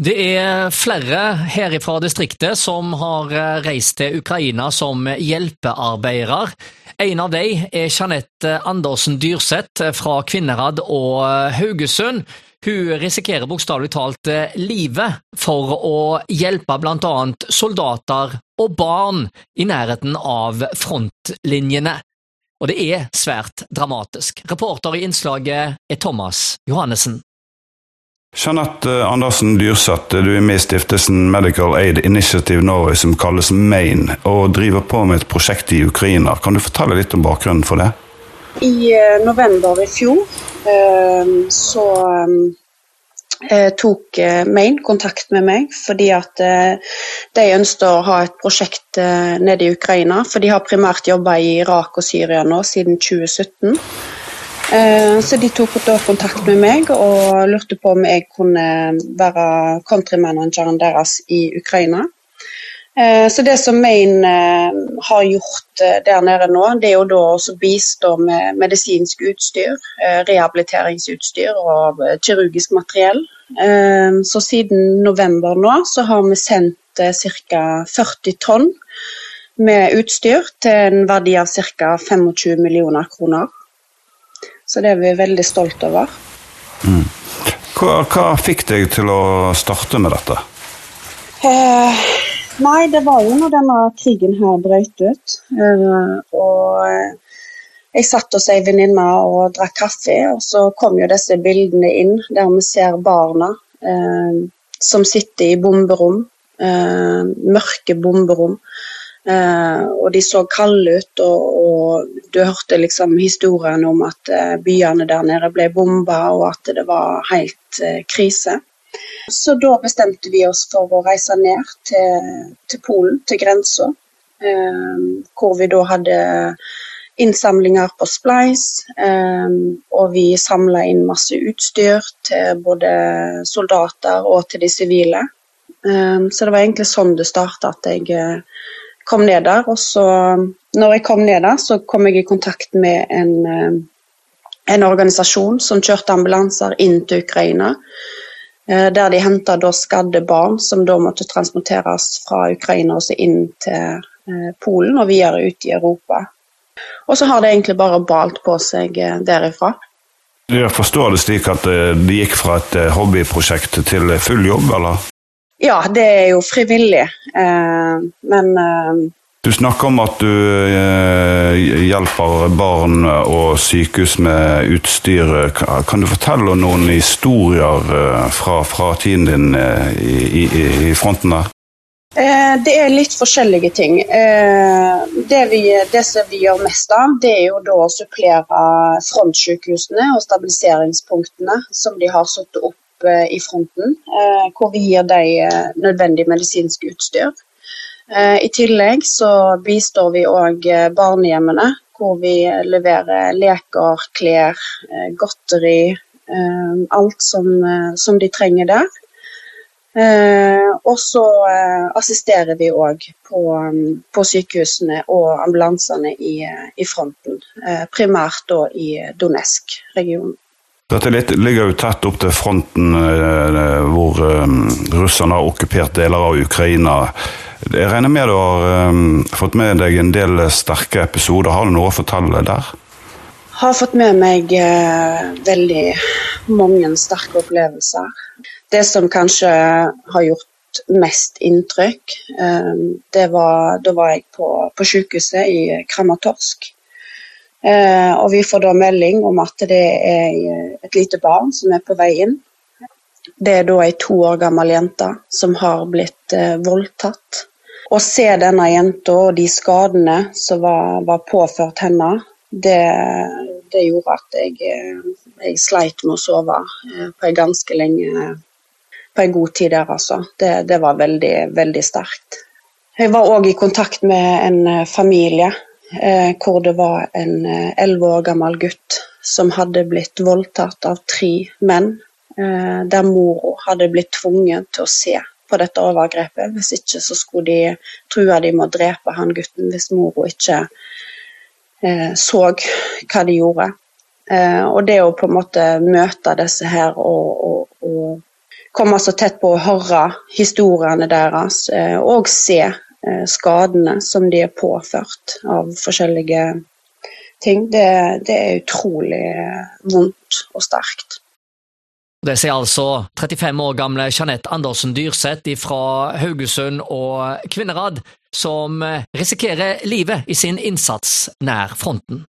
Det er flere her fra distriktet som har reist til Ukraina som hjelpearbeidere. En av dem er Jeanette Andersen Dyrseth fra Kvinnherad og Haugesund. Hun risikerer bokstavelig talt livet for å hjelpe bl.a. soldater og barn i nærheten av frontlinjene. Og det er svært dramatisk. Reporter i innslaget er Thomas Johannessen. Jeanette Andersen Dyrseth, du er med i stiftelsen Medical Aid Initiative Norway, som kalles MAIN, og driver på med et prosjekt i Ukraina. Kan du fortelle litt om bakgrunnen for det? I eh, november i fjor eh, så eh, tok Main kontakt med meg fordi at de ønsket å ha et prosjekt nede i Ukraina. For de har primært jobba i Irak og Syria nå siden 2017. Eh, så de tok da kontakt med meg og lurte på om jeg kunne være countrymanageren deres i Ukraina. Eh, så det som Maine eh, har gjort der nede nå, det er jo da å bistå med medisinsk utstyr, rehabiliteringsutstyr og kirurgisk materiell. Så siden november nå så har vi sendt ca. 40 tonn med utstyr til en verdi av ca. 25 millioner kroner. Så det er vi veldig stolt over. Mm. Hva, hva, fikk deg til å starte med dette? Eh, nei, det var jo når denne krigen her brøt ut. Eh, og jeg satt hos ei venninne og drakk kaffe, og så kom jo disse bildene inn der vi ser barna eh, som sitter i bomberom. Eh, mørke bomberom. Eh, og de så kalde ut, og, og, du hørte liksom historien om at uh, byene der nede ble bomba, og at det var helt uh, krise. Så da bestemte vi oss for å reise ned til, til Polen, til grensa, hvor vi da hadde innsamlinger på Splice, og vi samla inn masse utstyr til både soldater og til de sivile. så det var egentlig sånn det starta, at jeg kom ned der. Og så, når jeg kom ned der, så kom jeg i kontakt med en, eh, en organisasjon som kjørte ambulanser inn til Ukraina. Eh, der de henta skadde barn som da måtte transporteres fra Ukraina og inn til eh, Polen og videre ut i Europa. Og så har det egentlig bare balt på seg derifra. Jeg forstår det slik at det gikk fra et hobbyprosjekt til full jobb, eller? Ja, det er jo frivillig, eh, men eh, Du snakker om at du eh, hjelper barn og sykehus med utstyr. Kan du fortelle noen historier fra, fra tiden din i, i, i fronten der? Det er litt forskjellige ting. Det, vi, det som vi gjør mest av, det er jo da å supplere frontsykehusene og stabiliseringspunktene som de har satt opp Eh, i fronten, eh, hvor vi gir dem eh, nødvendig medisinsk utstyr. I tillegg så bistår vi òg barnehjemmene, hvor vi leverer leker, klær, godteri. Alt som, som de trenger der. og så assisterer vi òg på, på, sykehusene og ambulansene i, i fronten. primært da i Donetsk-regionen. Dette ligger jo tett opp til fronten eh, hvor eh, russerne har okkupert deler av Ukraina. Jeg regner med du har eh, fått med deg en del sterke episoder. Har du noe å fortelle der? Har fått med meg veldig mange sterke opplevelser. Det som kanskje har gjort mest inntrykk, det var da var jeg på, på sykehuset i Kramatorsk. Eh, og vi får da melding om at det er et lite barn som er på vei inn. Det er da ei to år gammel jente som har blitt eh, voldtatt. Å se denne jenta og de skadene som var, var påført henne, det, det, gjorde at jeg, eh, jeg sleit med å sove på en ganske lenge På en god tid der, altså. Det, det var veldig, veldig sterkt. Jeg var òg i kontakt med en familie eh, hvor det var en eh, elleve år gammel gutt som hadde blitt voldtatt av tre menn, eh, der mora hadde blitt tvunget til å se på dette overgrepet. Hvis ikke så skulle de true de med å drepe han gutten hvis mora ikke eh, så hva de gjorde. Eh, og det å på en måte møte disse her og, og, og komme så tett på å høre historiene deres eh, og se skadene som de er påført av forskjellige ting. Det, det er utrolig vondt og sterkt. Det sier altså 35 år gamle Jeanette Andersen Dyrseth fra Haugesund og Kvinnerad, som risikerer livet i sin innsats nær fronten.